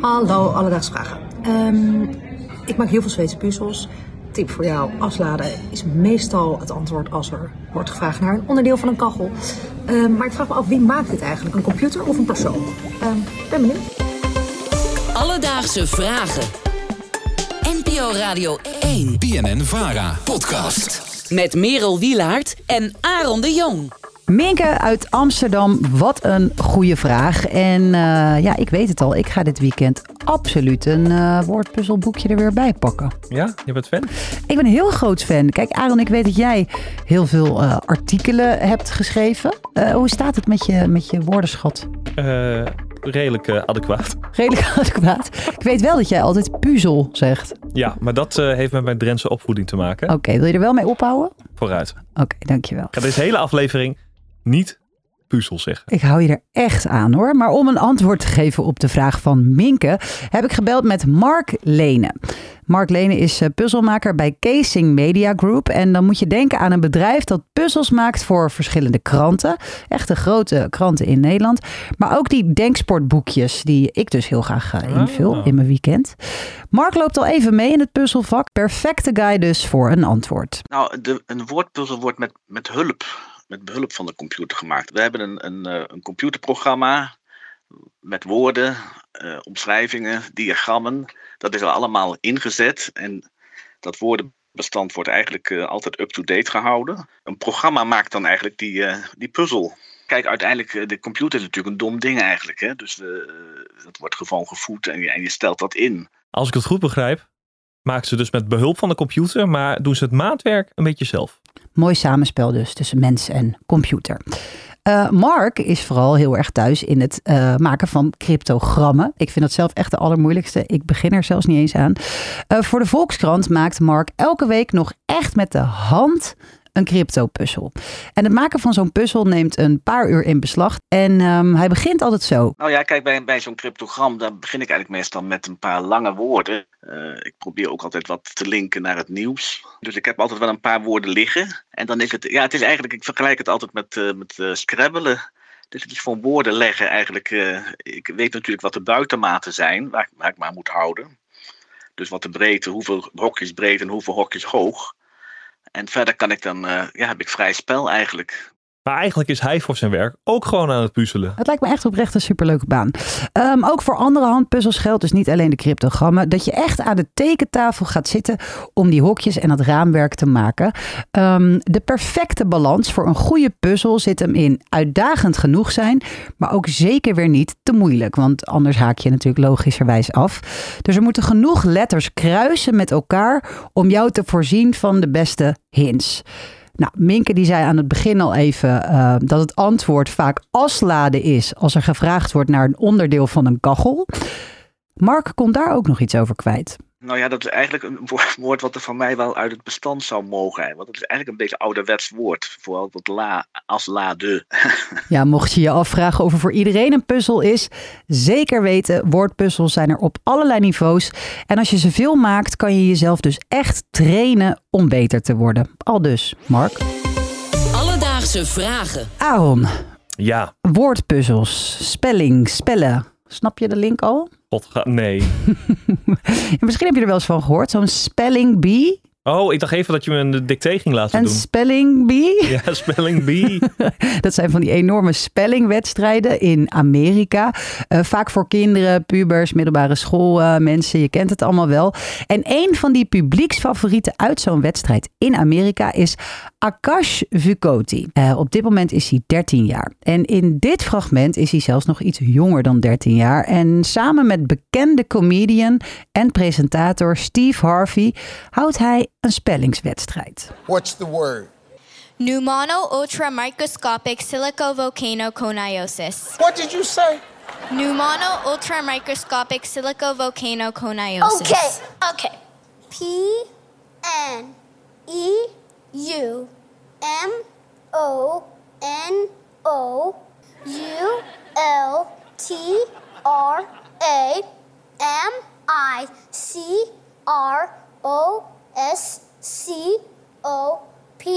Hallo, alledaagse vragen. Ehm, ik maak heel veel Zweedse puzzels. Tip voor jou, afladen is meestal het antwoord als er wordt gevraagd naar een onderdeel van een kachel. Ehm, maar ik vraag me af, wie maakt dit eigenlijk? Een computer of een persoon? Ehm ben benieuwd. Alledaagse vragen. NPO Radio 1. BNN Vara podcast. Met Merel Wielaert en Aaron de Jong. Minke uit Amsterdam, wat een goede vraag. En eh, ja, ik weet het al, ik ga dit weekend absoluut een eh, woordpuzzelboekje er weer bij pakken. Ja, je bent fan? Ik ben een heel groot fan. Kijk, Aaron, ik weet dat jij heel veel eh, artikelen hebt geschreven. Hoe staat het met je, met je woordenschat? Redelijk adequaat. Redelijk adequaat. Ik weet wel dat jij altijd puzzel zegt. Ja, maar dat heeft met mijn Drentse opvoeding te maken. Oké, wil je er wel mee ophouden? Vooruit. Oké, dankjewel. Ik ga deze hele aflevering niet puzzel zeggen. Ik hou je er echt aan hoor. Maar om een antwoord te geven op de vraag van Minke, heb ik gebeld met Mark Lene. Mark Lene is eh, puzzelmaker bij Casing Media Group. En dan moet je denken aan een bedrijf dat puzzels maakt voor verschillende kranten. Echte grote kranten in Nederland. Maar ook die denksportboekjes die ik dus heel graag eh, invul Ah. in mijn weekend. Mark loopt al even mee in het puzzelvak. Perfecte guy dus voor een antwoord. Nou, de, een woordpuzzel wordt met, met hulp, met behulp van de computer gemaakt. We hebben een, een, eh, een computerprogramma met woorden, eh, omschrijvingen, diagrammen. Dat is er allemaal ingezet en dat woordenbestand wordt eigenlijk eh, altijd up-to-date gehouden. Een programma maakt dan eigenlijk die, die puzzel. Kijk, uiteindelijk, de computer is natuurlijk een dom ding eigenlijk. Hè? Dus dat wordt gewoon gevoed en je, en je stelt dat in. Als ik het goed begrijp, maken ze dus met behulp van de computer, maar doen ze het maatwerk een beetje zelf. Mooi samenspel dus tussen mens en computer. Eh, Mark is vooral heel erg thuis in het eh, maken van cryptogrammen. Ik vind dat zelf echt de allermoeilijkste. Ik begin er zelfs niet eens aan. Eh, voor de Volkskrant maakt Mark elke week nog echt met de hand een crypto-puzzel. En het maken van zo'n puzzel neemt een paar uur in beslag. En ehm, hij begint altijd zo. Nou ja, kijk, bij, bij zo'n cryptogram, daar begin ik eigenlijk meestal met een paar lange woorden. Eh, ik probeer ook altijd wat te linken naar het nieuws. Dus ik heb altijd wel een paar woorden liggen. En dan is het, ja, het is eigenlijk, ik vergelijk het altijd met, eh met eh, scrabbelen. Dus het is gewoon woorden leggen eigenlijk. ik weet natuurlijk wat de buitenmaten zijn, waar, waar ik maar moet houden. Dus wat de breedte, hoeveel hokjes breed en hoeveel hokjes hoog. En verder kan ik dan, eh, ja, heb ik vrij spel eigenlijk. Maar eigenlijk is hij voor zijn werk ook gewoon aan het puzzelen. Het lijkt me echt oprecht een superleuke baan. Ehm, ook voor andere handpuzzels geldt dus niet alleen de cryptogrammen. Dat je echt aan de tekentafel gaat zitten om die hokjes en dat raamwerk te maken. Ehm, de perfecte balans voor een goede puzzel zit hem in uitdagend genoeg zijn. Maar ook zeker weer niet te moeilijk. Want anders haak je natuurlijk logischerwijs af. Dus er moeten genoeg letters kruisen met elkaar om jou te voorzien van de beste hints. Nou, Minke die zei aan het begin al even eh, dat het antwoord vaak asladen is als er gevraagd wordt naar een onderdeel van een kachel. Mark kon daar ook nog iets over kwijt. Nou ja, dat is eigenlijk een wo- woord wat er van mij wel uit het bestand zou mogen. Want het is eigenlijk een beetje een ouderwets woord. Vooral dat la, als la de. Ja, mocht je je afvragen of er voor iedereen een puzzel is, zeker weten, woordpuzzels zijn er op allerlei niveaus. En als je ze veel maakt, kan je jezelf dus echt trainen om beter te worden. Al dus, Mark. Alledaagse vragen. Aaron, Ja, woordpuzzels, spelling, spellen. Snap je de link al? god, nee. Misschien heb je er wel eens van gehoord, zo'n spelling bee. Oh, ik dacht even dat je me een dicté ging laten Een doen. spelling bee? Ja, spelling bee. Dat zijn van die enorme spellingwedstrijden in Amerika. Eh, vaak voor kinderen, pubers, middelbare schoolmensen. je kent het allemaal wel. En een van die publieksfavorieten uit zo'n wedstrijd in Amerika is Akash Vukoti. Eh, op dit moment is hij 13 jaar. En in dit fragment is hij zelfs nog iets jonger dan 13 jaar. En samen met bekende comedian en presentator Steve Harvey houdt hij een spellingswedstrijd. What's the word? Pneumono ultramicroscopic silicovolcanoconiosis. What did you say? Pneumono ultramicroscopic silicovolcanoconiosis. Okay, okay. P N E U M O N O U L T R A M I C R O S C O P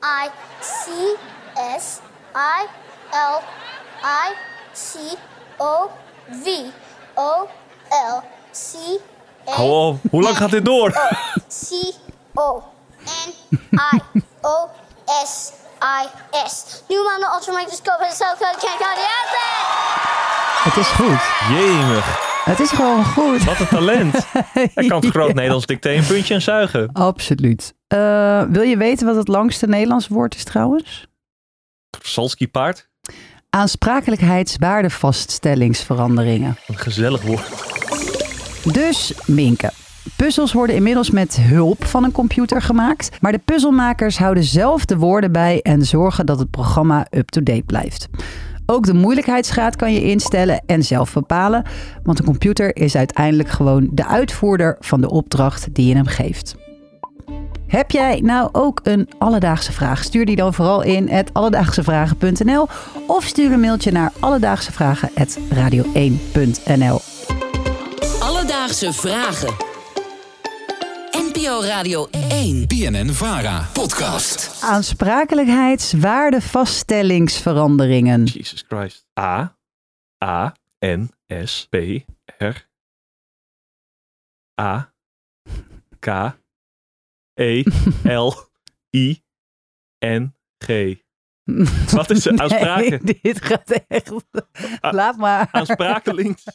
I C S I L I C O V O L C Hou op. Hoe lang gaat dit door? C O N I O S I S. Pneumano ultramicroscope is so good. Can't go the Het is goed. Jemig. Het is gewoon goed. Wat een talent. Hij kan het groot Nederlands dicté een puntje en zuigen. Absoluut. Eh, wil je weten wat het langste Nederlands woord is trouwens? Salski paard. Aansprakelijkheidswaardevaststellingsveranderingen. Een gezellig woord. Dus Minke. Puzzels worden inmiddels met hulp van een computer gemaakt. Maar de puzzelmakers houden zelf de woorden bij en zorgen dat het programma up-to-date blijft. Ook de moeilijkheidsgraad kan je instellen en zelf bepalen. Want de computer is uiteindelijk gewoon de uitvoerder van de opdracht die je hem geeft. Heb jij nou ook een alledaagse vraag? Stuur die dan vooral in at alledaagsevragen.nl of stuur een mailtje naar alledaagsevragen.radio1.nl. Alledaagse vragen. NPO Radio 1. BNN Vara. Podcast. Aansprakelijkheidswaardevaststellingsveranderingen. Jesus Christ. A. A. N. S. P. R. A. K. E. L. I. N. G. Wat is de aanspraak? Nee, dit gaat echt... Laat maar. Aansprakelijk.